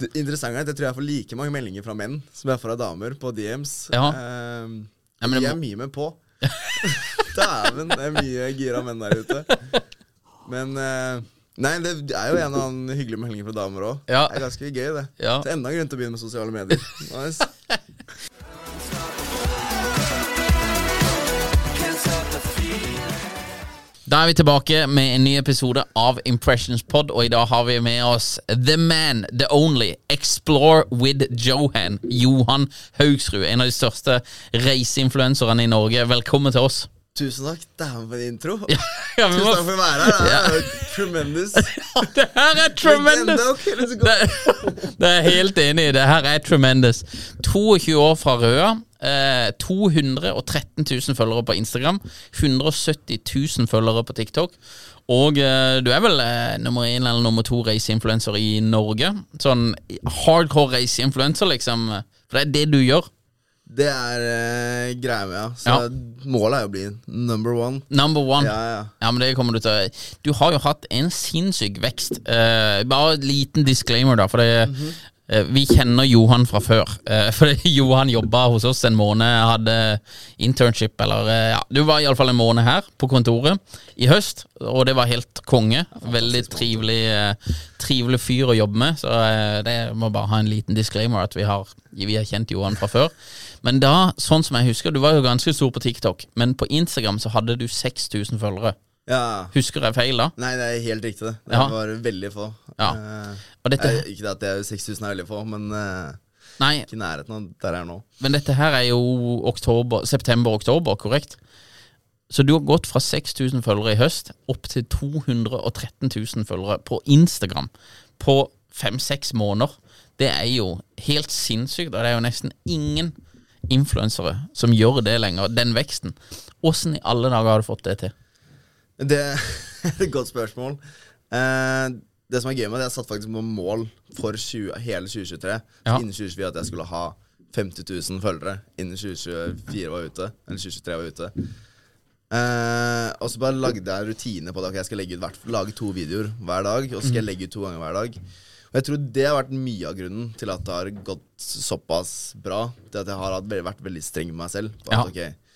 Det interessante er at jeg tror jeg får like mange meldinger fra menn som jeg får av damer på DMs. Ja. Ehm, Ja, men de er mye med på. Dæven, det er mye gira menn der ute. Men uh, Nei, det er jo en og annen hyggelig melding fra damer òg. Ja. Det er ganske gøy, det. Ja. Så enda en grunn til å begynne med sosiale medier. Nice. Da er vi tilbake med en ny episode av Impressions Pod, og i dag har vi med oss The Man, The Only, Explore with Johan. Johan Haugsrud, en av de største reiseinfluenserne i Norge. Velkommen til oss. Tusen takk. Dæven, for en intro. Ja, ja, Tusen takk for å være her. Det er jo tremendous. Det her er tremendous! Legende. Ok. Det, det er helt enig i. Det her er tremendous. 22 år fra Røa. Eh, 213 000 følgere på Instagram. 170 000 følgere på TikTok. Og eh, du er vel eh, nummer én eller nummer to reiseinfluenser i Norge. Sånn hardcore reiseinfluenser, liksom. For det er det du gjør. Det er eh, greia med, ja. Så Ja. målet er jo å bli number one. Number one. Ja, ja. Ja, men det kommer Du til Du har jo hatt en sinnssyk vekst. Eh, bare en liten disclaimer, da. For det, eh, vi kjenner Johan fra før. Eh, for Johan jobba hos oss en måned, hadde internship, eller eh, ja, Du var iallfall en måned her på kontoret i høst, og det var helt konge. Veldig trivelig, eh, trivelig fyr å jobbe med, så eh, det må bare ha en liten disclaimer at vi har, vi har kjent Johan fra før. Men da, sånn som jeg husker, du var jo ganske stor på TikTok, men på Instagram så hadde du 6000 følgere. Ja. Husker jeg feil da? Nei, det er helt riktig, det. Det Ja. var veldig få. Ja. Eh, Og dette, eh, ikke det at det er 6000 er veldig få, men eh, nei, ikke i nærheten av der jeg er nå. men dette her er jo oktober, september-oktober, korrekt? Så du har gått fra 6000 følgere i høst opp til 213 000 følgere på Instagram på fem-seks måneder. Det er jo helt sinnssykt, og det er jo nesten ingen influensere som gjør det lenger, den veksten. Åssen i alle dager har du fått det til? Det er et godt spørsmål. Eh, det som er gøy med det, jeg satt faktisk på mål for 20, hele 2023. Ja. Innen 2024 at jeg skulle ha 50 000 følgere innen 2024 var ute. Eller 2023 var ute. Eh, og så bare lagde jeg rutine på det. Okay, jeg skal legge ut hvert, lage to videoer hver dag. Og så skal jeg legge ut to ganger hver dag. Og jeg tror det har vært mye av grunnen til at det har gått såpass bra. Til at jeg har vært veldig streng med meg selv. På at, Ja. ok,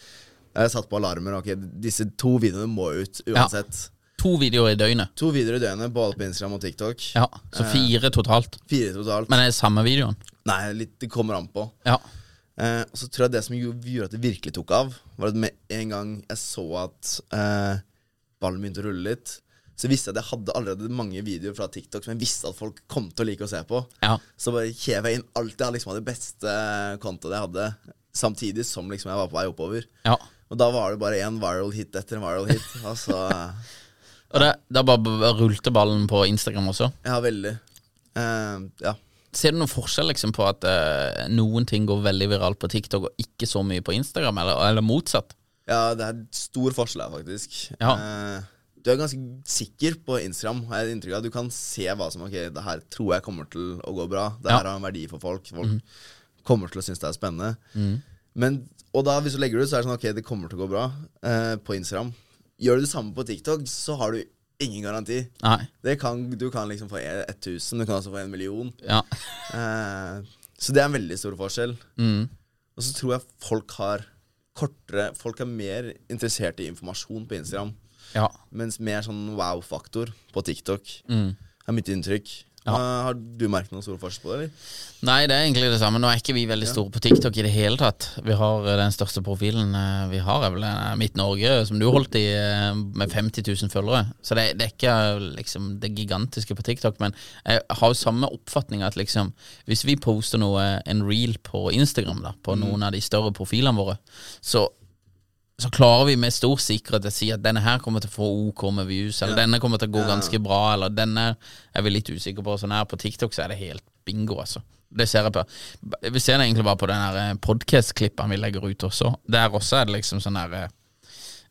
jeg satt på alarmer. Ok, disse to videoene må ut uansett. To videoer i døgnet. To videoer i døgnet, både på Instagram og TikTok. Ja, Så fire totalt. Fire totalt. Men er det samme videoen? Nei, litt, det kommer an på. Ja. Eh, og så tror jeg det som gjorde at det virkelig tok av, var at med en gang jeg så at eh, ballen begynte å rulle litt, så visste jeg at jeg hadde allerede mange videoer fra TikTok som jeg visste at folk kom til å like å se på. Ja. Så bare kjev jeg inn alt jeg hadde liksom det beste kontoet jeg hadde, samtidig som liksom jeg var på vei oppover. ja. Og da var det bare én viral hit etter en viral hit. Altså, Og det, da bare Rulte rullte ballen på Instagram også. ja, veldig. Uh, ja. Ser du noen forskjell liksom på at uh, noen ting går veldig viralt på TikTok og ikke så mye på Instagram, eller, eller motsatt? Ja, det er stor forskjell her, faktisk. Ja. Uh, du er ganske sikker på Instagram, har jeg inntrykk av. Du kan se hva som Ok, det her tror jeg kommer til å gå bra. Det Ja. her har en verdi for folk. Folk kommer til å synes det er spennende. Mm. Men, og da, hvis du legger det ut, så er det sånn Ok, det kommer til å gå bra eh, på Instagram. Gjør du det samme på TikTok, så har du ingen garanti. Nei. Det kan, du kan liksom få 1000, du kan også få en million. Ja. Eh, så det er en veldig stor forskjell. Mm. Og så tror jeg folk har kortere Folk er mer interessert i informasjon på Instagram. ja. Mens mer sånn wow-faktor på TikTok Mm. er mitt inntrykk. Ja. Har du merket noen stor forskjell på det, eller? Nei, det er egentlig det samme. Nå er ikke vi veldig store på TikTok i det hele tatt. Vi har eh, den største profilen eh, vi har, er vel eh, Midt-Norge, som du holdt i med 50 000 følgere. Så det, det er ikke liksom det gigantiske på TikTok, men jeg har jo samme oppfatning at liksom hvis vi poster noe, en reel på Instagram, da, på noen av de større profilene våre, så så klarer vi med stor sikkerhet å si at denne her kommer til å få OK med views, eller denne kommer til å gå ganske bra, eller denne er vi litt usikre på. Sånn her på TikTok så er det helt bingo, altså. Det ser jeg på. Vi ser det egentlig bare på den her podkast-klippen vi legger ut også. Der også er det liksom sånn her eh,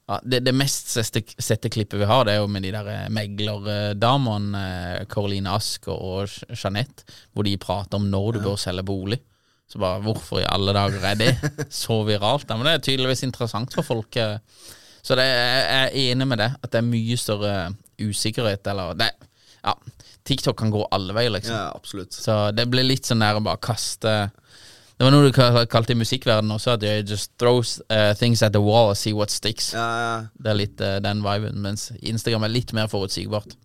ja, det, det mest sette, sette klippet vi har, det er jo med de der eh, meglerdamene, eh, Caroline Ask og Jeanette, hvor de prater om når du bør selge bolig. Så bare, hvorfor i alle dager er det så viralt? Da? Men det er tydeligvis interessant for folk. eh. Så det, jeg er enig med det, at det er mye større usikkerhet, eller det, Ja, TikTok kan gå alle veier, liksom. Ja, absolutt. Så det blir litt sånn der å bare kaste Det var noe du kalte i musikkverdenen også, at you just throws uh, things at the wall and see what sticks. Ja, ja. Det er litt uh, den viben, mens Instagram er litt mer forutsigbart.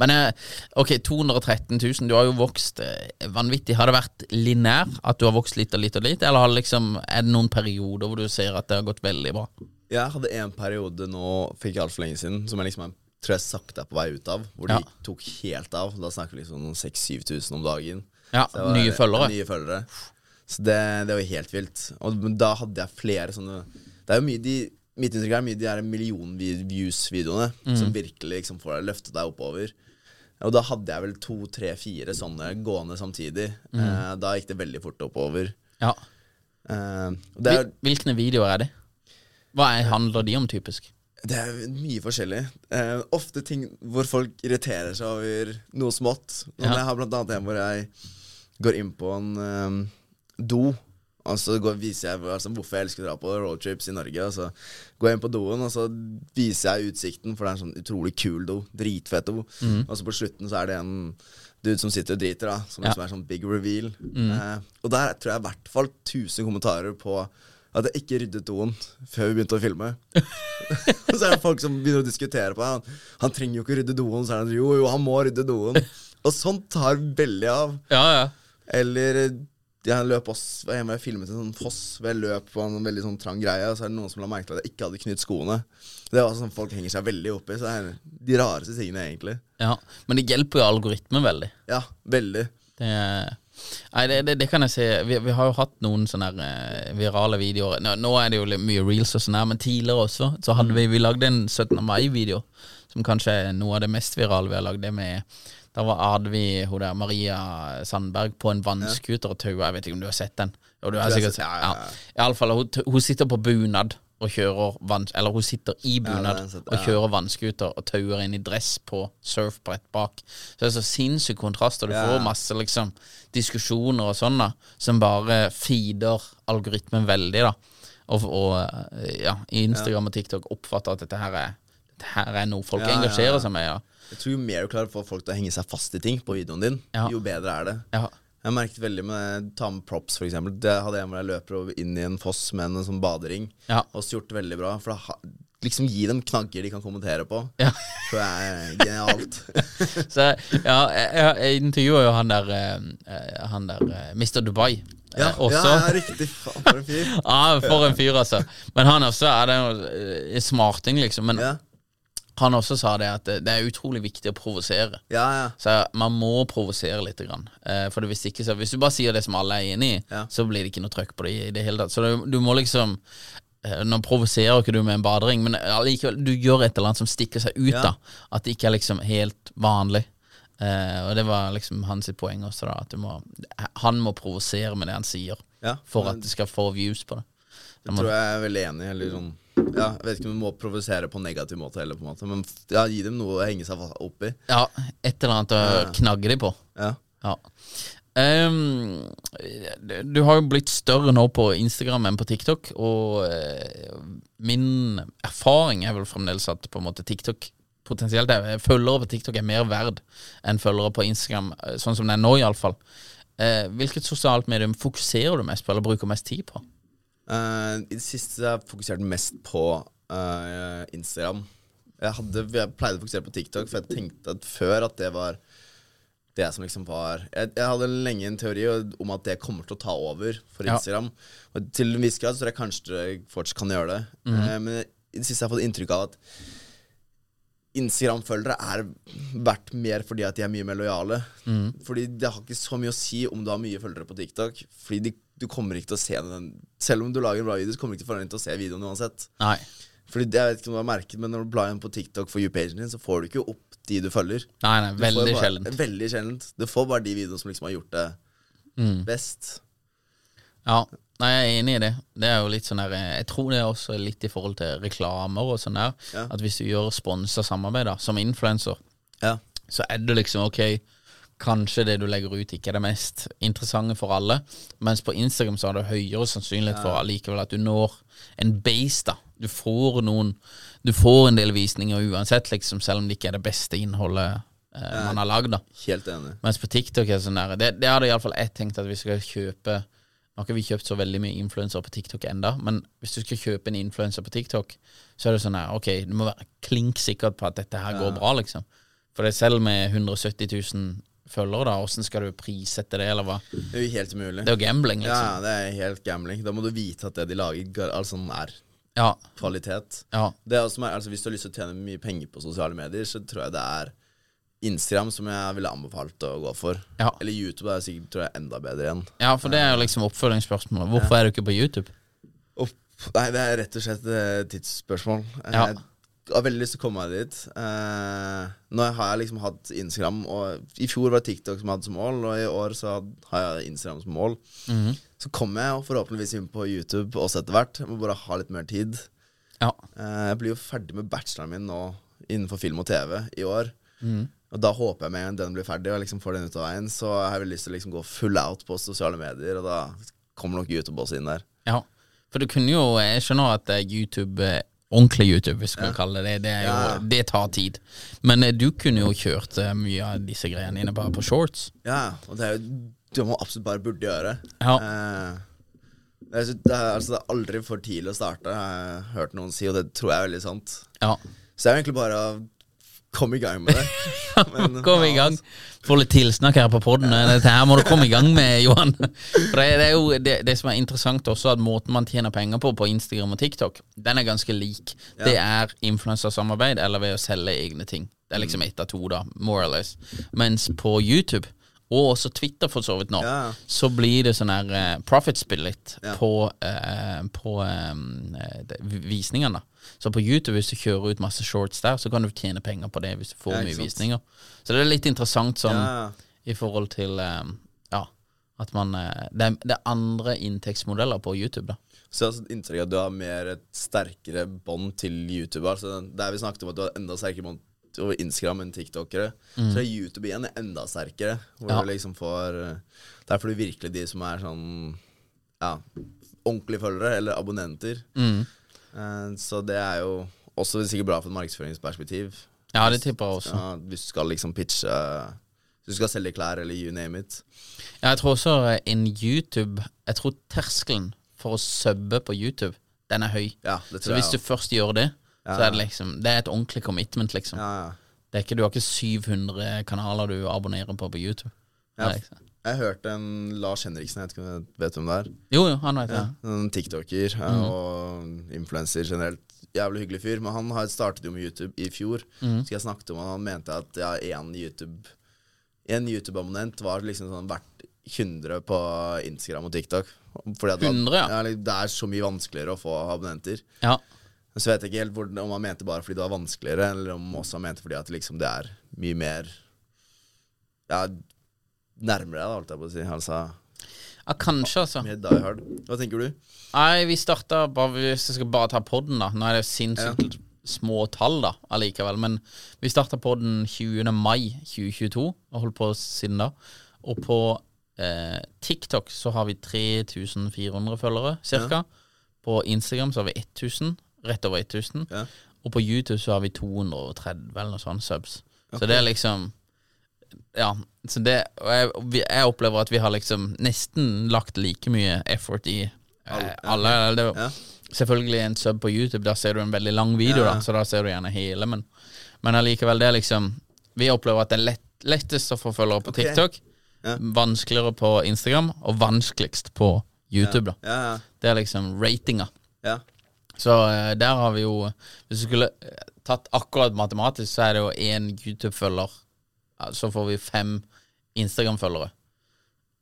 Men eh, ok, 213 000, du har jo vokst eh, vanvittig. Har det vært linær, at du har vokst litt og litt og litt, eller har det liksom, er det noen perioder hvor du ser at det har gått veldig bra? Jeg hadde en periode nå, fikk jeg altfor lenge siden, som jeg liksom tror jeg sakte er på vei ut av. Hvor de tok helt av. Da snakker vi liksom om 6000-7000 om dagen. Ja, var- nye følgere. Nye følgere. Så det, det var helt vilt. Og da hadde jeg flere sånne Det er jo mye de Mitt inntrykk er mye de million-views-videoene Mm. som virkelig liksom får deg løftet deg oppover. Og da hadde jeg vel to, tre, fire sånne gående samtidig. Mm. Eh, da gikk det veldig fort oppover. Ja. Eh, er Hvilke videoer er det? Hva er, handler de om, typisk? Det er mye forskjellig. Eh, ofte ting hvor folk irriterer seg over noe smått. Når Ja. Jeg har blant annet en hvor jeg går inn på en um, do, og så går, viser jeg altså, hvorfor jeg elsker å dra på roadtrips i Norge. Og så går jeg inn på doen, og så viser jeg utsikten, for det er en sånn utrolig kul do. Dritfett do. Mm. Og så på slutten så er det en dude som sitter og driter, da. Som Ja. liksom er sånn big reveal. Mm. Eh, og der tror jeg i hvert fall 1000 kommentarer på at jeg ikke ryddet doen før vi begynte å filme. Og så er det folk som begynner å diskutere på det. Han, han trenger jo ikke rydde doen. Så er det jo, jo, han må rydde doen. Og sånt tar veldig av. Ja, ja. Eller eh, jeg løp også, jeg og filmet en sånn foss hvor jeg løp på en veldig sånn trang greie, og så er det noen som la merke til at jeg ikke hadde knytt skoene. Det var sånn folk henger seg veldig opp i. Så det er de rareste tingene, egentlig. ja. Men det hjelper jo algoritmen veldig. Ja, veldig. Det, nei, det, det, det kan jeg si. Vi, vi har jo hatt noen sånne her, eh, virale videoer. Nå, nå er det jo mye reels og sånn her, men tidligere også så hadde vi, vi lagde en 17. mai-video, som kanskje er noe av det mest virale vi har lagd. Det med Da var, hadde vi hun der Maria Sandberg på en vannskuter og taua. Jeg vet ikke om du har sett den? Jo, du har sikkert sett- ja, ja, ja, ja. I alle fall, hun, hun sitter på bunad og kjører vann... Eller hun sitter i bunad ja, og kjører vannskuter og tauer inn i dress på surfbrett bak. Så det er så sinnssyk kontrast, og du Ja. får masse liksom diskusjoner og sånn da som bare feeder algoritmen veldig, da. Og, og ja, Instagram og TikTok oppfatter at dette her er Dette her er noe folk engasjerer seg med. Ja. Jeg tror jo mer du klarer å få folk til å henge seg fast i ting på videoen din, Ja. jo bedre er det. Ja. Jeg merket veldig med ta med props, eksempel. Det hadde jeg hvor jeg løper inn i en foss med en sånn badering. Ja. Også gjort det veldig bra. For da liksom gi dem knagger de kan kommentere på. Ja. Så det er genialt. Så ja, jeg, jeg, intervjua jo han der eh, eh, Han der uh, Mr. Dubai. ja, eh, også. ja, riktig. Faen, for en fyr. Ja, for en fyr, altså. Men han også er det en eh, smarting, liksom. Men Ja, han også sa det at det, er utrolig viktig å provosere. ja. ja. Så man må provosere litt. Grann. Eh, for hvis ikke så Hvis du bare sier det som alle er enig i, Ja. så blir det ikke noe trøkk på det i det hele tatt. Så du, du må liksom eh, Nå provoserer ikke du med en badering, men allikevel, du gjør et eller annet som stikker seg ut. Da At det ikke er liksom helt vanlig. Eh, og det var liksom hans poeng også, da. At du må, han må provosere med det han sier, ja. for at det skal få views på det. Det tror jeg er veldig enig i. Sånn Ja, jeg vet ikke om du må provosere på en negativ måte heller, på en måte. Men ja, gi dem noe å henge seg opp i. Ja, et eller annet å Ja. knagge dem på. Ja. Ja. Um, du- har jo blitt større nå på Instagram enn på TikTok, og uh, min erfaring er vel fremdeles at på en måte TikTok potensielt er, Følgere på TikTok er mer verd enn følgere på Instagram, eh, sånn som det er nå iallfall. Uh, hvilket sosialt medium fokuserer du mest på, eller bruker mest tid på? Eh, I det siste har jeg fokusert mest på uh, Instagram. Jeg, hadde, jeg pleide å fokusere på TikTok, for jeg tenkte at før at det var det som liksom var Jeg, jeg hadde lenge en teori om at det kommer til å ta over for Ja. Instagram. Og til en viss grad så tror jeg kanskje det fortsatt kan gjøre det. Eh, men i det siste har jeg fått inntrykk av at Instagram-følgere er verdt mer fordi at de er mye mer lojale. Fordi det har ikke så mye å si om du har mye følgere på TikTok. Fordi de, du kommer ikke til å se den Selv om du lager en bra video, så kommer du ikke til, til å se videoen uansett. Nei. Fordi Jeg vet ikke om du har merket, men når du blar inn på TikTok for you-pagen din, så får du ikke opp de du følger. Nei, nei, veldig bare, sjeldent. Veldig sjeldent. Du får bare de videoene som liksom har gjort det Mm. best. Ja, nei, jeg er enig i det. Det er jo litt sånn der eh, Jeg tror det er også litt i forhold til reklamer og sånn der. Ja. At hvis du gjør sponsa samarbeid da, som influenser, Ja. så er det liksom ok Kanskje det du legger ut ikke er det mest interessante for alle, mens på Instagram så har du høyere sannsynlighet for allikevel at du når en base, da. Du får noen Du får en del visninger uansett, liksom, selv om det ikke er det beste innholdet eh, man har lagd, da. Helt enig. Mens på TikTok er sånn der Det, det hadde iallfall jeg tenkt at vi skal kjøpe Nå har ikke vi kjøpt så veldig mye influensere på TikTok enda men hvis du skal kjøpe en influenser på TikTok, så er det sånn her Ok, du må være klink sikker på at dette her går bra, liksom. For det selv med 170 000 følgere, da, åssen skal du prissette det, eller hva? Det er jo helt umulig. Det er jo gambling, Ja, liksom. det er helt gambling. Da må du vite at det de lager, altså er Ja. kvalitet. Ja. Det er også, altså Hvis du har lyst til å tjene mye penger på sosiale medier, så tror jeg det er Instagram som jeg ville anbefalt å gå for. Ja. Eller YouTube er sikkert tror jeg, enda bedre igjen. ja, for det er jo liksom oppfølgingsspørsmålet. Hvorfor er du ikke på YouTube? Opp, nei, det er rett og slett et tidsspørsmål. Ja. Jeg har veldig lyst til å komme meg dit. Eh, nå har jeg liksom hatt Instagram, og i fjor var det TikTok som hadde som mål, og i år så har jeg Instagram som mål. Mhm. Så kommer jeg forhåpentligvis inn på YouTube også etter hvert. Jeg må bare ha litt mer tid. Ja. Eh, jeg blir jo ferdig med bacheloren min nå innenfor film og TV i år. Mm. Og da håper jeg med en gang den blir ferdig, og liksom får den ut av veien, så jeg har jeg veldig lyst til å liksom gå full out på sosiale medier, og da kommer nok YouTube også inn der. Ja, for du kunne jo Jeg skjønner at eh, YouTube eh, Ordentlig YouTube, hvis vi skal kalle det det. Jo, det tar tid. Men eh, du kunne jo kjørt eh, mye av disse greiene dine bare på shorts. Ja, og det er jo det man absolutt bare burde gjøre. Ja. Eh, det, er, så- det, er, altså, det er aldri for tidlig å starte, har jeg hørt noen si, og det tror jeg er veldig sant. Ja. Så det er egentlig bare å komme i gang med det. Men, Kom i gang. Få litt tilsnakk her på poden. Dette her må du komme i gang med, Johan. For det, det er jo det, det som er interessant også, at måten man tjener penger på på Instagram og TikTok, den er ganske lik. Det er influensersamarbeid eller ved å selge egne ting. Det er liksom Mm. ett av to, da, more or less. Mens på YouTube, og også Twitter for så vidt nå, Ja. så blir det sånn her uh, profit spillet Ja. på, uh, på um, visningene. Så på YouTube, hvis du kjører ut masse shorts der, så kan du tjene penger på det hvis du får Ja, mye sant. visninger. Så det er litt interessant sånn Ja. i forhold til um, Ja, at man eh, det, er, det er andre inntektsmodeller på YouTube, da. Så jeg har fått inntrykk av at du har mer et sterkere bånd til YouTube. Altså, der vi snakket om at du har enda sterkere bånd over Instagram enn TikTokere, så er YouTube igjen enda sterkere. Hvor Ja. du liksom får eh, Der får du virkelig de som er sånn Ja, ordentlige følgere, eller abonnenter. Eh, så det er jo også sikkert bra for et markedsføringsperspektiv. Ja, det tipper jeg også. Ja, hvis du skal liksom pitche du skal selge klær eller you name it. Ja, jeg tror også in YouTube Jeg tror terskelen for å subbe på YouTube, den er høy. Ja, det Så tror hvis du først gjør det, så Ja. er det liksom Det er et ordentlig commitment, liksom. Ja, ja. Det er ikke, du har ikke 700 kanaler du abonnerer på på YouTube. Ja, Jeg hørte en Lars Henriksen, jeg vet ikke om du vet hvem det er. Jo, jo, han vet det. Ja, en tiktoker ja, og influenser generelt. Jævlig hyggelig fyr. Men han har startet jo med YouTube i fjor. Så jeg snakket om han, han mente at ja, en YouTube En YouTube-abonnent var liksom sånn verdt 100 på Instagram og TikTok. Fordi at 100, ja. ja. Det er så mye vanskeligere å få abonnenter. Ja. Så vet jeg ikke helt hvor, om han mente bare fordi det var vanskeligere, eller om også han mente fordi at liksom det er mye mer Ja, nærmere deg, holdt jeg på å si. Altså Ja, kanskje, altså. Mer die hard. Hva tenker du? Nei, vi starta Hvis jeg skal bare ta podden, da. Nå er det sinnssykt små tall, da, allikevel. Men vi starta podden 20. mai 2022, og holdt på siden da. Og på eh, TikTok så har vi 3400 følgere, cirka. På Instagram så har vi 1000. Rett over 1000. Ja. Og på YouTube så har vi 230 eller noe sånt subs. Så det er liksom Ja. Så det jeg, jeg opplever at vi har liksom nesten lagt like mye effort i eh, alle. det, Ja. Selvfølgelig en sub på YouTube, da ser du en veldig lang video, Ja. da, så da ser du gjerne hele, men, men allikevel, det er liksom Vi opplever at det er lett, lettest å få følgere på okay. TikTok, vanskeligere på Instagram, og vanskeligst på YouTube, da. Det er liksom ratinga. ja. Så eh, der har vi jo Hvis du skulle eh, tatt akkurat matematisk, så er det jo én YouTube-følger. Så får vi fem Instagram-følgere.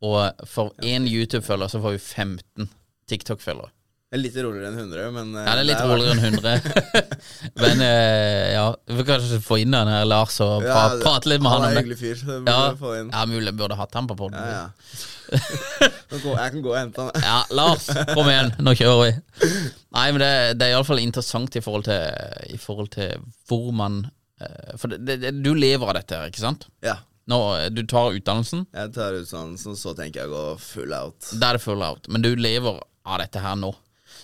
Og for én YouTube-følger så får vi 15 TikTok-følgere. Det er litt roligere enn 100, men eh, Ja, det er litt er- roligere enn 100. Men eh, ja, vi får kanskje få inn han her Lars og Ja, det- prate litt med han Han er det. en hyggelig fyr, så Ja, få inn. ja mulig jeg burde hatt han på poden. Ja, Ja, Jeg kan gå og hente han. ja, Lars, kom igjen, nå kjører vi. Nei, men det, det er iallfall interessant i forhold til, i forhold til hvor man eh, For det, det, du lever av dette her, ikke sant? Ja. Nå, eh, Du tar utdannelsen, Jeg tar utdannelsen, så tenker jeg å gå full out. da er det full out. Men du lever av dette her nå.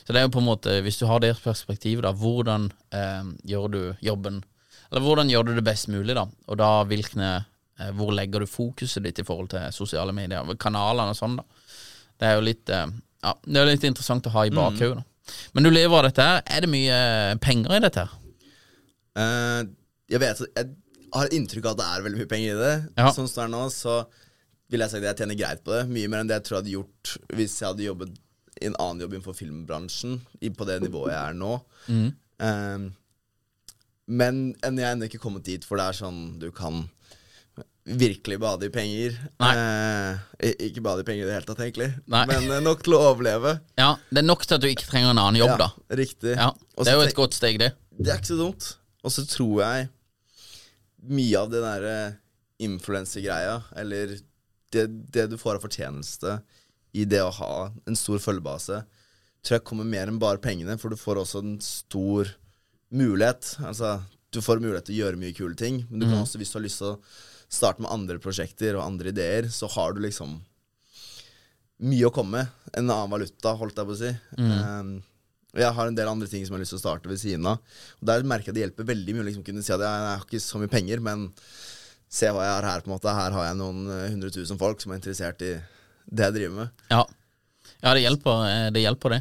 Så det er jo på en måte, hvis du har det perspektivet, da, hvordan eh, gjør du jobben Eller hvordan gjør du det best mulig, da? Og da hvilke eh, Hvor legger du fokuset ditt i forhold til sosiale medier, kanalene og sånn, da? Det er jo litt eh, Ja, det er litt interessant å ha i bakhodet. Mm. Men du lever av dette her. Er det mye eh, penger i dette? her? Eh, jeg vet Jeg har inntrykk av at det er veldig mye penger i det. Ja. Sånn som det er nå, så vil jeg si at jeg tjener greit på det. Mye mer enn det jeg tror jeg hadde gjort hvis jeg hadde jobbet i en annen jobb innenfor filmbransjen, på det nivået jeg er nå. Mm. Um, men jeg er ennå ikke kommet dit, for det er sånn du kan virkelig bade i penger. Eh, ikke bade i penger i det hele tatt, egentlig, Nei. men eh, nok til å overleve. Ja, Det er nok til at du ikke trenger en annen jobb, da. Riktig. Ja, Det er jo et godt steg, det. Det er ikke så dumt. Og så tror jeg mye av det derre influensegreia, eller det, det du får av fortjeneste i det å ha en stor følgebase, tror jeg kommer mer enn bare pengene, for du får også en stor mulighet. Altså, du får mulighet til å gjøre mye kule ting, men du kan også, hvis du har lyst til å starte med andre prosjekter og andre ideer, så har du liksom mye å komme med. En annen valuta, holdt jeg på å si. Um, og jeg har en del andre ting som jeg har lyst til å starte ved siden av. Og Der merker jeg det hjelper veldig mye å liksom kunne si at jeg, jeg har ikke så mye penger, men se hva jeg har her. på en måte Her har jeg noen eh, hundre tusen folk som er interessert i det jeg driver med. Ja, ja det, hjelper, eh, det hjelper, det.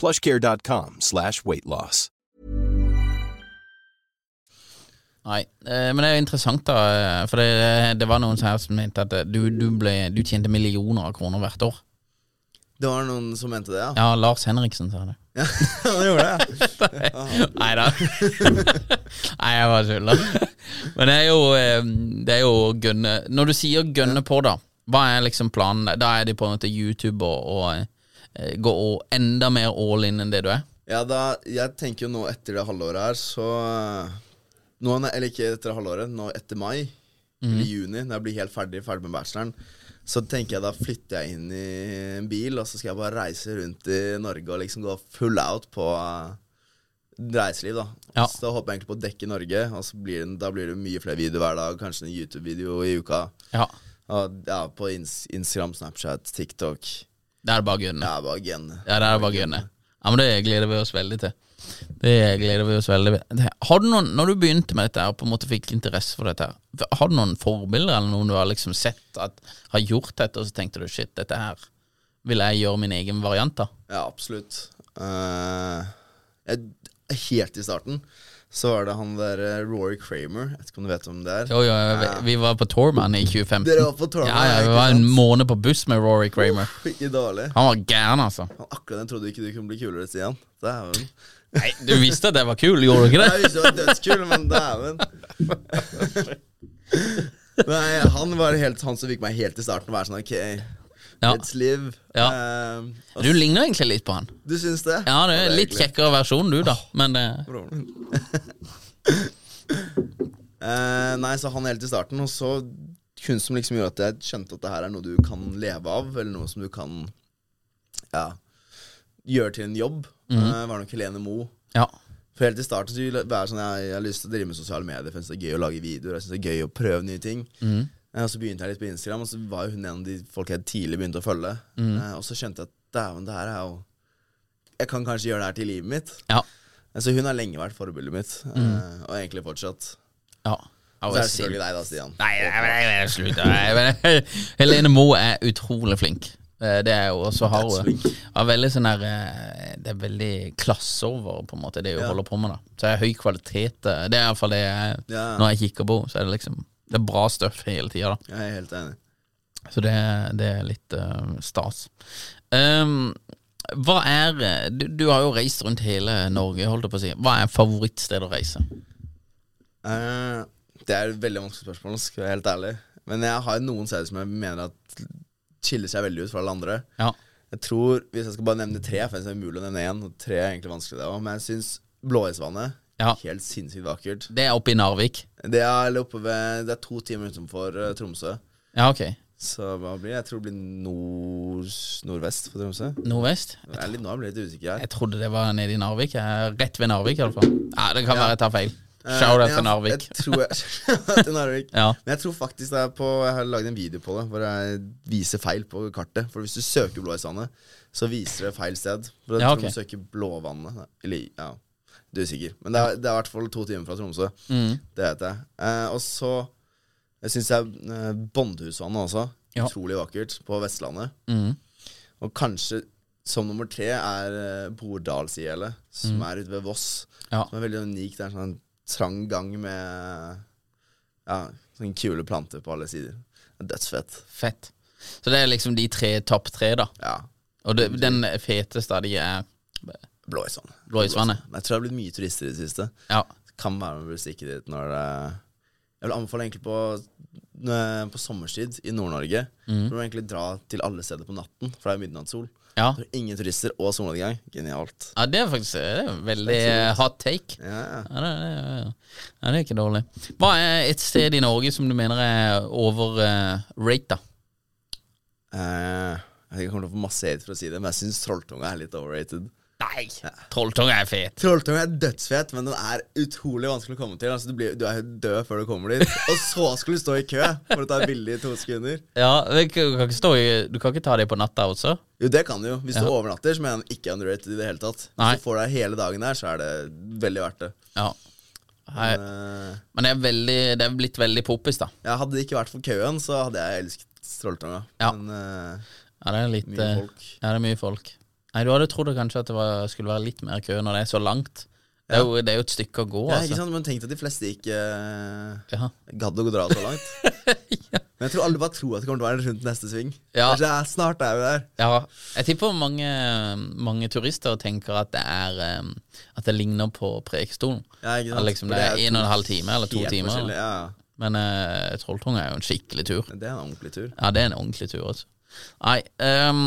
plushcare.com slash weight loss. Nei, eh, men det er jo interessant, da. eh, For det, det var noen her som mente at eh, du, du, ble, du tjente millioner av kroner hvert år. Det var noen som mente det, ja? Ja, Lars Henriksen sa det. Ja, det gjorde det. Nei da. Nei, jeg bare tuller. Men det er jo eh, Det er jo gønne Når du sier gønne på, da, hva er liksom planen? Da er det på en måte YouTube og, og eh, gå enda mer all in enn det du er? Ja, da, jeg tenker jo nå etter det halvåret her, så nå, Eller ikke etter det halvåret, nå etter mai, eller juni, når jeg blir helt ferdig, ferdig med bacheloren, så tenker jeg da flytter jeg inn i en bil, og så skal jeg bare reise rundt i Norge og liksom gå full out på eh, reiseliv, da. Ja. Så da håper jeg egentlig på å dekke Norge, og så blir det, da blir det mye flere videoer hver dag, kanskje en YouTube-video i uka. Ja. Og ja, på Instagram, Snapchat, TikTok. Det er bare gunne. Det Ja, bare gunne. Ja, det er bare gunne. Ja, men det gleder vi oss veldig til. Det gleder vi oss veldig til. Har du noen, Når du begynte med dette her, og på en måte fikk interesse for dette, her har du noen forbilder eller noen du har liksom sett at har gjort dette, og så tenkte du shit, dette her vil jeg gjøre min egen variant av? Ja, absolutt. Uh, jeg, helt i starten så var det han der eh, Rory Kramer. Jeg vet ikke om du vet om det er? Jo, jo, vi, vi var på Tourman i 2015. Dere var på Tourman, Ja, ja, vi var en måned på buss med Rory Kramer. Ikke dårlig. Han var gæren, altså. Han, akkurat den trodde ikke du kunne bli kulere, Stian. Dæven. Nei, Du visste at jeg var kul, gjorde du ikke det? Jeg det? visste du var dødskul, men dæven. Nei, han var helt han som fikk meg helt i starten å være sånn OK, Ja. Mitt liv. Ja. Uh, Du ligner egentlig litt på han. du syns det? Ja, det er litt kjekkere versjon, du, da. Men det uh. Eh, nei, så han helt i starten, og så kunst som liksom gjorde at jeg skjønte at det her er noe du kan leve av, eller noe som du kan ja, gjøre til en jobb, eh, var nok Helene Moe. Ja. For helt i starten så jeg sånn, jeg, jeg har lyst til å drive med sosiale medier, for jeg synes det er gøy å lage videoer, jeg synes det er gøy å prøve nye ting. Eh, og så begynte jeg litt på Instagram, og så var jo hun en av de folk jeg tidlig begynte å følge. Eh, og så skjønte jeg at dæven, det her er jo Jeg kan kanskje gjøre det her til livet mitt. Ja. Så Hun har lenge vært forbildet mitt, eh, og egentlig fortsatt. ja. Så er det selvfølgelig deg, da, Stian. Nei, nei, nei, slutt. Helene Moe er utrolig flink. Eh, Det er jo også har hun er veldig sånn eh, Det er veldig klasse over på en måte det hun Ja. holder på med. da Så det er høy kvalitet. eh, Det er iallfall det jeg Ja. Når jeg kikker på, så er det liksom Det er bra stuff hele tida. Jeg er helt enig. Så det, det er litt uh, stas. Um, hva er du, du har jo reist rundt hele Norge, holdt jeg på å si. Hva er favorittsted å reise? Uh, det er et veldig vanskelig spørsmål, skal jeg være helt ærlig. Men jeg har noen steder som jeg mener at skiller seg veldig ut fra alle andre. Ja. Jeg tror, Hvis jeg skal bare nevne tre, for det er umulig å nevne én, og tre er egentlig vanskelig det også, men jeg syns Blåisvannet Ja. helt sinnssykt vakkert. Det er oppe i Narvik. Det er, oppe ved, det er to timer utenfor uh, Tromsø. Ja, ok. Så hva blir det? Jeg tror det blir nord, nordvest for Tromsø. Nordvest? Jeg er litt, nå blir jeg litt usikker her. Jeg trodde det var nede i Narvik. Jeg er Rett ved Narvik, iallfall. Ja, det kan Ja. være jeg tar feil. Eh, Shout out ja, til Narvik. Jeg tror jeg, til Narvik. Ja. Men jeg tror faktisk det er på Jeg har lagd en video på det hvor jeg viser feil på kartet. For hvis du søker Blåisvannet, så viser det feil sted. For jeg Ja, tror ok. du søker Blåvannet. Eller ja, du er usikker. Men det er, det er i hvert fall to timer fra Tromsø. Mm. Det vet jeg. Eh, og så Jeg syns jeg eh, Bondhusvannet også. Ja. Utrolig vakkert. På Vestlandet. Mm. Og kanskje som nummer tre er eh, Bordalsgjelet, som er ute ved Voss. Mm. Ja. Som er veldig unik. Det er en sånn trang gang med Ja, sånne kule planter på alle sider. Det er Dødsfett. Fett. Så det er liksom de tre topp tre, da. Ja. Og det, den feteste av de er Blåisvann. Blåisvannet. Jeg tror det har blitt mye turister i det siste. Ja. Kan være med å stikke dit når det Jeg vil anbefale egentlig på, på sommerstid i Nord-Norge. Mm. Du må egentlig dra til alle steder på natten, for det er midnattssol. Ja. Ingen turister og solnedgang. Genialt. ja, det er faktisk det er veldig hot take. Ja, ja. Ja det, det, ja, det er ikke dårlig. Hva er et sted i Norge som du mener er overrata? Uh, om jeg kommer til å få masse hate for å si det, men jeg syns Trolltunga er litt overrated. Nei! Trolltunga er fet. Trolltunga er dødsfet, men den er utrolig vanskelig å komme til. Altså, du, blir, du er død før du kommer dit. Og så skal du stå i kø for å ta bilde i to sekunder. Ja, du kan ikke, stå i, du kan ikke ta det på natta også? Jo, det kan du jo. Hvis du overnatter, som er ikke er underrated i det hele tatt. Nei. Hvis du får deg hele dagen der, så er det veldig verdt det. Ja. Hei. Men, eh, men det er, veldig, det er blitt veldig poppis, da. ja, hadde det ikke vært for køen, så hadde jeg elsket Trolltunga. Ja. Men uh, Ja, det er litt mye eh, folk. Ja, det er mye folk. Nei, du hadde trodd kanskje at det var, skulle være litt mer kø når det er så langt. Det er, jo, det er jo et stykke å gå, Ja, ikke altså. sant? Men tenk at de fleste ikke eh, Ja. gadd å dra så langt. Men jeg tror alle bare tror at det kommer til å være rundt neste sving. Ja. Kanskje det er, snart er vi der. ja. Jeg tipper mange, mange turister tenker at det er um, At det ligner på Preikestolen. Ja, liksom For det er en og en halv time eller to timer. Eller. Ja, ja. Men uh, Trolltunga er jo en skikkelig tur. Det er en ordentlig tur. Ja, det er en ordentlig tur, altså. Nei, ehm,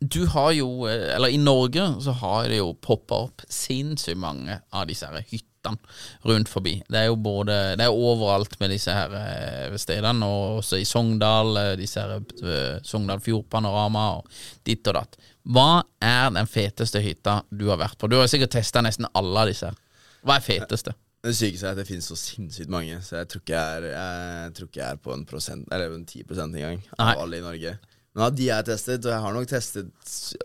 du har jo eh, Eller i Norge så har det jo poppa opp sinnssykt mange av disse her hyttene rundt forbi. Det er jo både Det er overalt med disse her eh, stedene, og også i Sogndal. eh, Disse her Sogndal Fjordpanorama og ditt og datt. Hva er den feteste hytta du har vært på? Du har sikkert testa nesten alle av disse. her Hva er feteste? Det sykeste er at det finnes så sinnssykt mange, så jeg tror ikke jeg er, jeg tror ikke jeg er på en prosent, eller en 10 engang, av Nei. alle i Norge. Men av de jeg har testet, og jeg har nok testet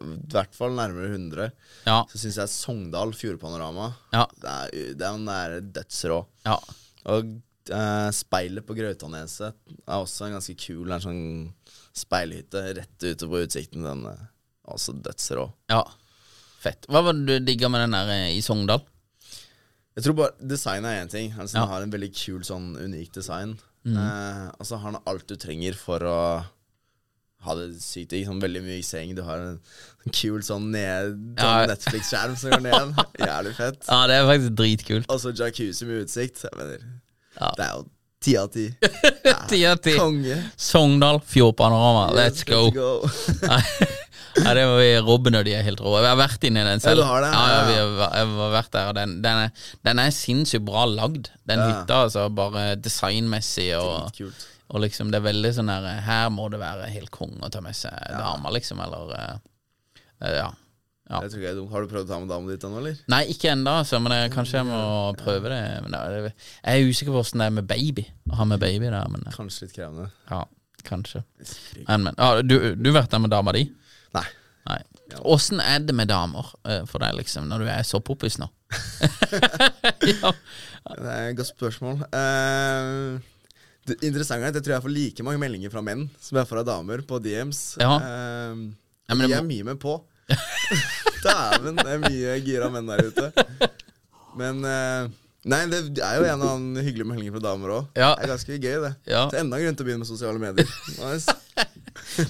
i hvert fall nærmere 100, Ja. så syns jeg Sogndal Fjordpanorama Ja. Det er, det den er dødsrå. ja. Og eh, speilet på Grautaneset er også en ganske kul en sånn speilhytte rett ute på utsikten. Den er også dødsrå. Ja. Fett. Hva var det du digga med den der eh, i Sogndal? Jeg tror bare Design er én ting. Altså. Den har en veldig kul, sånn unik design. Eh, og så har den alt du trenger for å ha det sykt digg. Sånn veldig mye i seng. Du har en, en kul sånn ned Ja. sånn Netflix-skjerm som går ned. Jævlig fett. Ja, det er faktisk dritkult. Og så jacuzzi med utsikt. Mener, Ja. Det er jo ti av ti. Ti av ti. Konge. Sogndal Fjordpanorama, let's go. go. Ja, det var vi- Robin og de er helt rå. Jeg har vært inne i den selv. Ja, du har det? Ja, ja, Ja, vi har, jeg har vært der, og den, den, er, den er sinnssykt bra lagd. Den Ja. hytta, altså, bare designmessig og, Dritkult. Og liksom det er veldig sånn her Her må det være helt konge å ta med seg dama, liksom, eller eh, eh, Ja. Ja. Jeg tror jeg er dum. Har du prøvd å ta med dama ditt ennå, eller? Nei, ikke ennå, altså, men jeg, kanskje jeg må prøve det. Men det, er- jeg er usikker på åssen det er med baby. Å ha med baby der, men eh, Kanskje litt krevende. ja, kanskje. Men, men. Ah, du, du har vært der med dama di? Nei. Nei. Åssen er det med damer eh, for deg, liksom, når du er så poppis nå? ja. Det er et godt spørsmål. Eh, det interessante er at jeg tror jeg får like mange meldinger fra menn som jeg får av damer på DMs. Ja. Eh, Ja, men de er mye med på. Dæven, det er mye gira menn der ute. Men uh, Nei, det er jo en og annen hyggelig melding fra damer òg. Ja. Det er ganske gøy, det. Ja. Så enda grunn til å begynne med sosiale medier. Nice.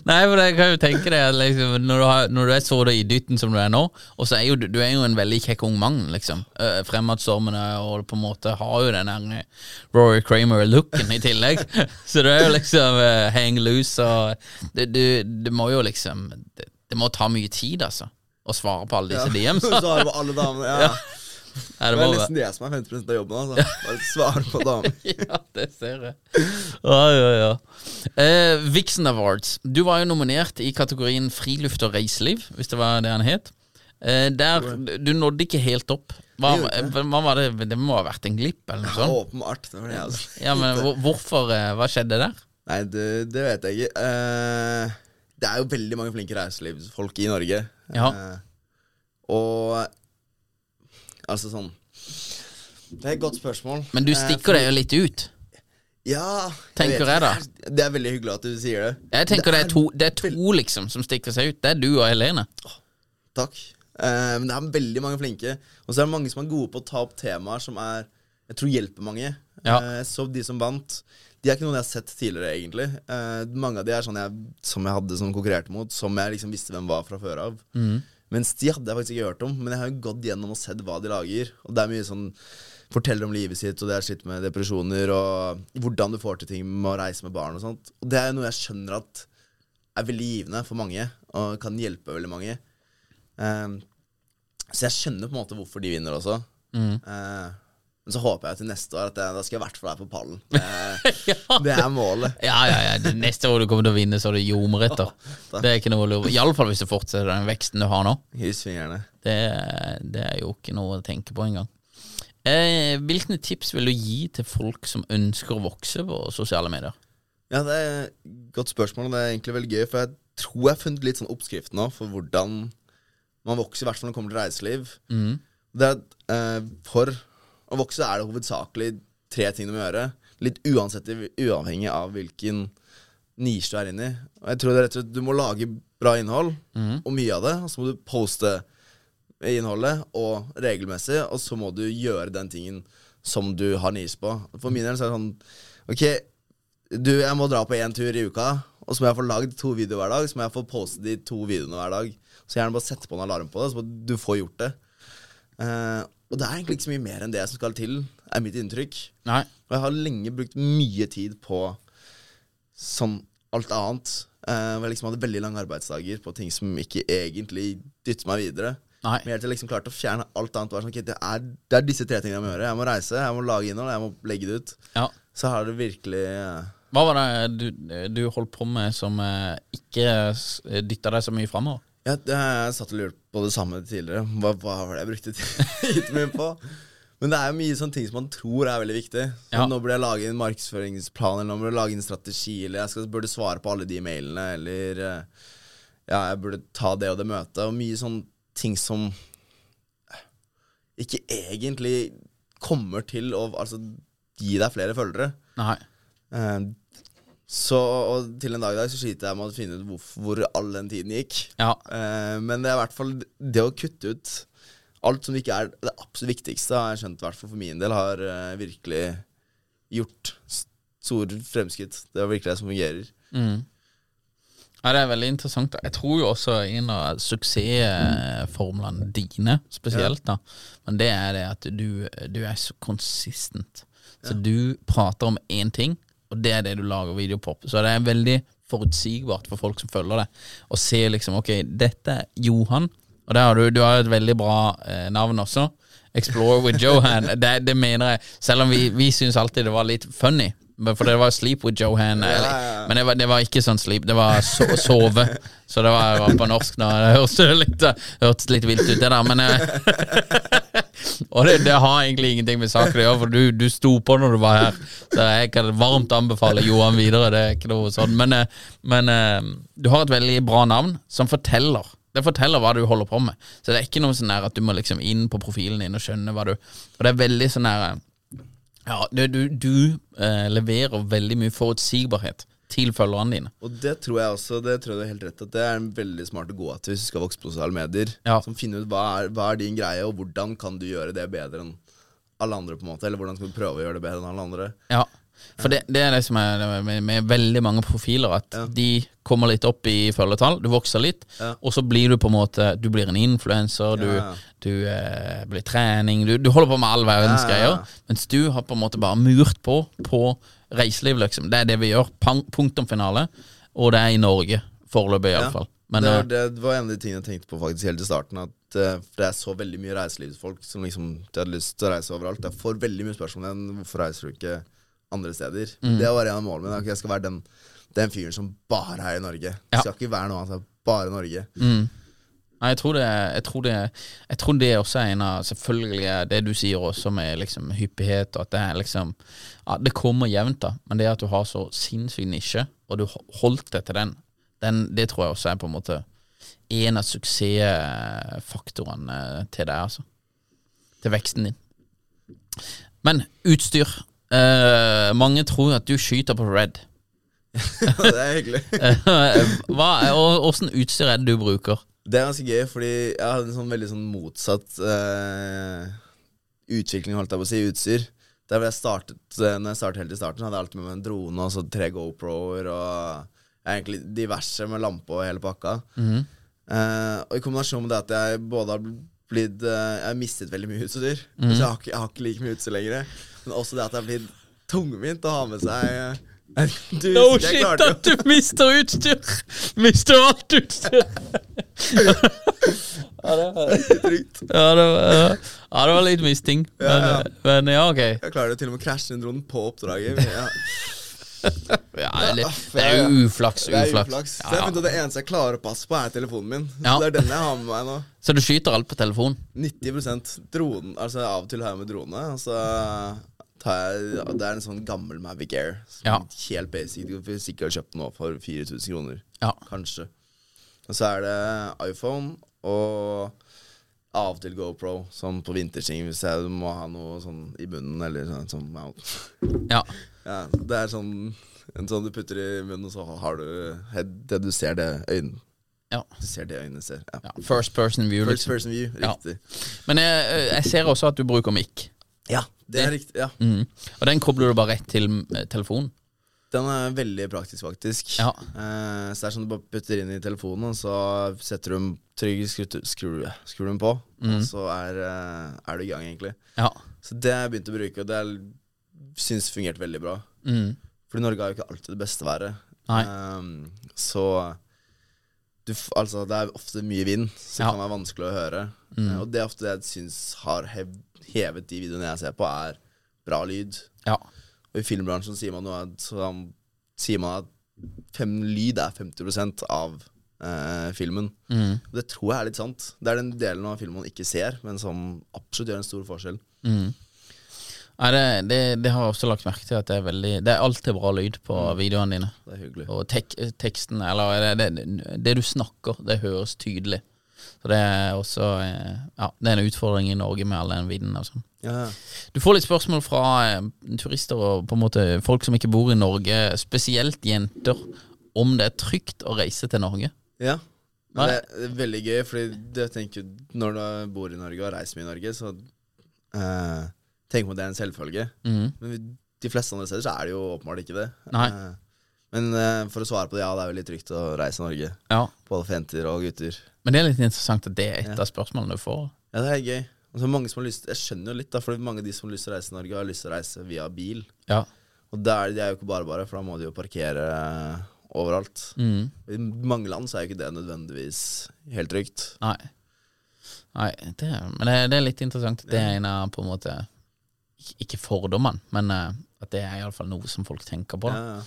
Nei, for jeg kan jo tenke deg at liksom, når, du har, når du er så i dytten som du er nå, og så er jo du, er jo en veldig kjekk ung mann, liksom. Uh, Fremadstormende og på en måte har jo den der eh, Rory Kramer-looken i tillegg. så du er jo liksom uh, hang loose og det, du, du må jo liksom det, det må ta mye tid, altså. Å svare på alle disse DMs. Så har du alle damene. Ja. Ja, Det det er nesten det som er 50 av jobben. Altså. Bare svare på damer. ja, det ser jeg. Ja, ja, ja. Eh, Vixen Awards. Du var jo nominert i kategorien friluft og reiseliv, hvis det var det han het. Eh, der, Du nådde ikke helt opp. Hva, hva var det? Det må ha vært en glipp, eller noe sånt? Åpenbart. Det var det altså. Ja, men Hvorfor? eh, Hva skjedde der? Nei, det, det vet jeg ikke. Eh, det er jo veldig mange flinke reiselivsfolk i Norge. Ja. Eh, og Altså sånn Det er et godt spørsmål. Men du Eh, stikker deg jo litt ut. Ja Tenker vet jeg da. Det er, det er veldig hyggelig at du sier det. Jeg tenker det er to, det er to liksom som stikker seg ut. Det er du og Helene. Takk. Eh, men det er veldig mange flinke. Og så er det mange som er gode på å ta opp temaer som er Jeg tror hjelper mange. Ja. Eh, så de som vant De er ikke noen jeg har sett tidligere, egentlig. Eh, mange av de er sånne jeg, som jeg hadde som konkurrerte mot, som jeg liksom visste hvem var fra før av. Mm. Mens de hadde jeg faktisk ikke hørt om. Men jeg har jo gått gjennom og sett hva de lager. Og det er mye sånn Forteller om livet sitt, og det er slitt med depresjoner, og hvordan du får til ting med å reise med barn og sånt. Og det er jo noe jeg skjønner at er veldig givende for mange, og kan hjelpe veldig mange. Um, så jeg skjønner på en måte hvorfor de vinner også. Mm. Eh, men så håper jeg til neste år at jeg, da skal jeg i hvert fall være på pallen. Det Ja, det er målet. Ja, ja, ja. Det Neste år du kommer til å vinne, så er det jordmoritter. Det er ikke noe å lure Iallfall hvis du fortsetter den veksten du har nå. Det, det er jo ikke noe å tenke på engang. Eh, hvilke tips vil du gi til folk som ønsker å vokse på sosiale medier? Ja, det er et godt spørsmål, og det er egentlig veldig gøy. For jeg tror jeg har funnet litt sånn oppskrift nå for hvordan man vokser, i hvert fall når det kommer til reiseliv. Det er eh, For å vokse er det hovedsakelig tre ting du må gjøre. Litt uansett, uavhengig av hvilken nisje du er inne i. Og jeg tror det er rett og slett Du må lage bra innhold, og mye av det. Og så må du poste innholdet, og regelmessig, og så må du gjøre den tingen som du har nisje på. For min del så er det sånn Ok, du, jeg må dra på én tur i uka, og så må jeg få lagd to videoer hver dag. Så må jeg få postet de to videoene hver dag. Så gjerne bare sette på en alarm på det, så du får gjort det. Eh, og det er egentlig ikke så mye mer enn det som skal til, er mitt inntrykk. Nei. Og jeg har lenge brukt mye tid på sånn alt annet. Uh, hvor jeg liksom hadde veldig lange arbeidsdager på ting som ikke egentlig dytter meg videre. Nei. Men helt til jeg liksom klarte å fjerne alt annet. Sånn, okay, det, er, det er disse tre tingene jeg må gjøre. Jeg må reise, jeg må lage innhold, jeg må legge det ut. Ja. Så har det virkelig uh, Hva var det du, du holdt på med som uh, ikke dytta deg så mye framover? Ja, har jeg satt og lurt på det samme tidligere. Hva, hva var det jeg brukte tiden min på? Men det er jo mye sånne ting som man tror er veldig viktig. Så Ja. Nå burde jeg lage en markedsføringsplan, eller nå burde jeg lage en strategi, eller jeg skal, burde svare på alle de mailene, eller eh, ja, jeg burde ta det og det møtet. Og mye sånne ting som ikke egentlig kommer til å altså, gi deg flere følgere. Nei. Så til en dag i dag så sliter jeg med å finne ut hvor, hvor all den tiden gikk. Ja. Eh, men det er i hvert fall det å kutte ut alt som ikke er det absolutt viktigste, har jeg skjønt, i hvert fall for min del, har eh, virkelig gjort store fremskritt. Det er virkelig det som fungerer. Mm. Ja, Det er veldig interessant. Jeg tror jo også en av suksessformlene dine spesielt, da, men det er det at du, du er så konsistent. Så du prater om én ting, og det er det du lager video på. Så det er veldig forutsigbart for folk som følger det, å se liksom Ok, dette er Johan, og har du, du har et veldig bra eh, navn også. Explore with Johan. Det, det mener jeg, selv om vi, vi syns alltid det var litt funny. For det var Sleep with Johan. Ja, ja, ja. Men det var, det var ikke sånn sleep, det var so sove. Så det var, var på norsk nå. Det hørtes litt, hørtes litt vilt ut, det der, men eh, Og det, det har egentlig ingenting med saken å gjøre, for du, du sto på når du var her. Så jeg kan varmt anbefale Johan videre. Det er ikke noe sånn. Men, eh, men eh, du har et veldig bra navn som forteller. Det forteller hva du holder på med. Så det er ikke noe sånn at du må liksom inn på profilen din og skjønne hva du Og det er veldig sånn der eh, Ja, du, du, du eh, leverer veldig mye forutsigbarhet til følgerne dine. Og det tror jeg også Det tror jeg du har helt rett at det er en veldig smart å gå etter hvis du skal vokse på sosiale medier. Ja. Som finner ut hva er, hva er din greie, og hvordan kan du gjøre det bedre enn alle andre. på en måte Eller hvordan skal du prøve å gjøre det bedre enn alle andre. Ja, for det, det er det som er med, med veldig mange profiler, at de kommer litt opp i følgetall, du vokser litt, Ja. og så blir du på en måte Du blir en influenser, du, Ja. du eh, blir trening, du, du holder på med all verdens Ja, ja, ja. greier, mens du har på en måte bare murt på på reiseliv, liksom. Det er det vi gjør. Punktum finale. Og det er i Norge, foreløpig iallfall. Ja, det, eh, det var en av de tingene jeg tenkte på faktisk helt i starten. At for Det er så veldig mye reiselivsfolk som liksom de hadde lyst til å reise overalt. Jeg får veldig mye spørsmål om hvorfor reiser du ikke andre steder. Mm. Det var en av målene mine. Jeg skal være den, den fyren som bare er i Norge. Ja. Skal ikke være noe annet. Bare Norge. Mm. Nei, jeg tror, det, jeg, tror det, jeg tror det også er en av Selvfølgelig det du sier også med liksom hyppighet, og at det er liksom ja, Det kommer jevnt, da, men det at du har så sinnssyk nisje, og du holdt deg til den, den, det tror jeg også er på en måte en av suksessfaktorene til deg, altså. Til veksten din. Men utstyr. Eh, mange tror at du skyter på red. det er hyggelig. Hva, og utstyr er det du bruker? Det er ganske gøy, fordi jeg hadde en sånn veldig sånn motsatt eh, utvikling, holdt jeg på å si, utstyr. Der jeg startet, eh, når jeg startet helt i starten, hadde jeg alltid med meg en drone og så tre GoPro-er og egentlig diverse med lampe og hele pakka. eh, og i kombinasjon med det at jeg både har blitt Jeg har mistet veldig mye utstyr. Så jeg har, ikke, jeg har ikke like mye utstyr lenger. Men også det at jeg har blitt tungvint å ha med seg du, No shit at du mister utstyr! Mister alt utstyr! ja, det var, ja, det var, ja, det var litt misting. Men Ja, ja. men ja, ok. Jeg klarer til og med å krasje en drone på oppdraget. men Ja. Ja, det, det er jo uflaks. Det er uflaks. Så Ja, jeg det eneste jeg klarer å passe på, er telefonen min. Ja. Så Det er den jeg har med meg nå. Så du skyter alt på telefon? 90 dronen, altså Av og til har jeg med drone. Og så tar jeg Det er en sånn gammel Mavic Air. Som Ja. Helt basic. Du får sikkert kjøpt den for 4000 kroner. Ja. Kanskje. Og så er det iPhone og av og til GoPro, sånn på vintersting hvis jeg må ha noe sånn i munnen, eller sånn, sånn mount. Ja. Ja, det er sånn en sånn du putter i munnen, og så har du det du ser det øynene ja. Du ser det øynene ser. Ja. First person view, First liksom. person view, riktig. Men jeg, jeg ser også at du bruker mic. Ja, det er riktig. Ja. Mm. Og den kobler du bare rett til eh, telefonen? Den er veldig praktisk, faktisk. Ja. Eh, så det er sånn du bare putter inn i telefonen, og så setter du den trygg, skrur, skrur, skrur den på, og så er, eh, er du i gang, egentlig. Ja. Så det har jeg begynt å bruke, og det er- syns fungert veldig bra. Mm. Fordi Norge har jo ikke alltid det beste været. Nei. Ehm, så du, f- altså, det er ofte mye vind, så det Ja. kan være vanskelig å høre. Mm. Eh, og det er ofte det jeg syns har hev, hevet de videoene jeg ser på, er bra lyd. Ja. Og i filmbransjen sier man, noe, sier man at fem, lyd er 50 av eh, filmen. Mm. Og det tror jeg er litt sant. Det er den delen av filmen man ikke ser, men som absolutt gjør en stor forskjell. Mm. Nei, det, det, det har jeg også lagt merke til at det er veldig Det er alltid bra lyd på videoene dine. Det er hyggelig. Og tek, teksten, eller det, det, det du snakker, det høres tydelig. Så det er også eh, Ja, det er en utfordring i Norge med all den vinden og sånn. Ja. Du får litt spørsmål fra eh, turister og på en måte folk som ikke bor i Norge, spesielt jenter, om det er trygt å reise til Norge. ja. Det er veldig gøy, fordi jeg tenker når du bor i Norge og reiser mye i Norge, så eh, tenker man det er en selvfølge. Mhm. Men de fleste andre steder så er det jo åpenbart ikke det. Nei. Eh, men uh, for å svare på det, ja, det er veldig trygt å reise i Norge. Ja. Både for jenter og gutter. Men det er litt interessant at det er et Ja. av spørsmålene du får. Ja, det er gøy. Altså, mange som har lyst Jeg skjønner jo litt, da, for mange av de som har lyst til å reise til Norge, har lyst til å reise via bil. Ja. Og der, det er jo ikke bare bare, for da må de jo parkere overalt. Mm. I mange land så er jo ikke det nødvendigvis helt trygt. Nei. Nei det, men det, det er litt interessant. Det er en av på en måte ikke- Ikke fordommene, men eh, at det er iallfall noe som folk tenker på. Da.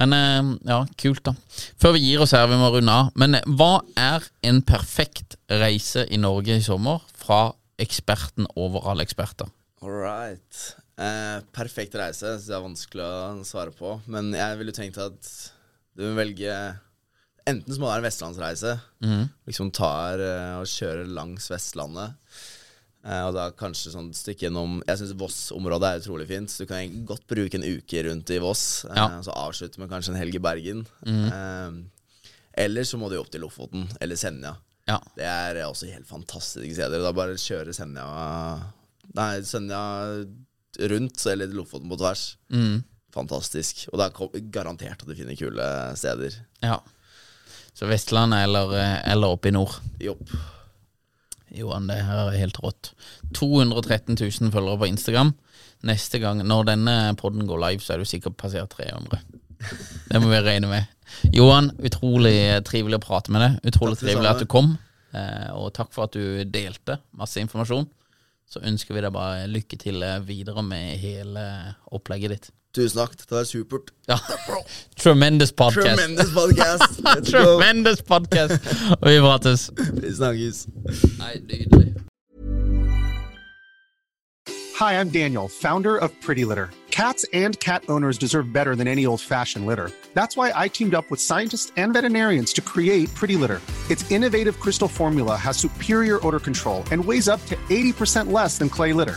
Men eh, ja, kult, da. Før vi gir oss her, vi må runde av. Men eh, hva er en perfekt reise i Norge i sommer fra eksperten over alle eksperter? All right. Eh, perfekt reise. Så det er vanskelig å svare på. Men jeg ville tenkt at du vil velge Enten så må det være en vestlandsreise. Liksom tar eh, og kjører langs Vestlandet. Eh, og da kanskje sånn stykke gjennom Jeg syns Voss-området er utrolig fint. Så du kan godt bruke en uke rundt i Voss. Eh, Ja. Og så avslutte med kanskje en helg i Bergen. Mm. eller så må du opp til Lofoten eller Senja. Ja. Det er også helt fantastiske steder. Da bare kjøre Senja Nei, Senja rundt, eller Lofoten på tvers. Mm. Fantastisk. Og det er garantert at du finner kule steder. ja. Så Vestlandet eller, eller oppe i nord. Jopp. Johan, det her er helt rått. 213 000 følgere på Instagram. Neste gang, når denne podden går live, så er du sikkert passert 300. Det må vi regne med. Johan, utrolig trivelig å prate med deg. Utrolig trivelig at du kom. Eh, og takk for at du delte masse informasjon. Så ønsker vi deg bare lykke til videre med hele opplegget ditt. Tusen takk. Dette var supert. Ja. Er Tremendous podcast. Tremendous podcast. Tremendous podcast. Og vi prates. Vi snakkes. Nei, nydelig. Hi, I'm Daniel, founder of Pretty Litter. Cats and cat owners deserve better than any old fashioned litter. That's why I teamed up with scientists and veterinarians to create Pretty Litter. Its innovative crystal formula has superior odor control and weighs up to 80% less than clay litter.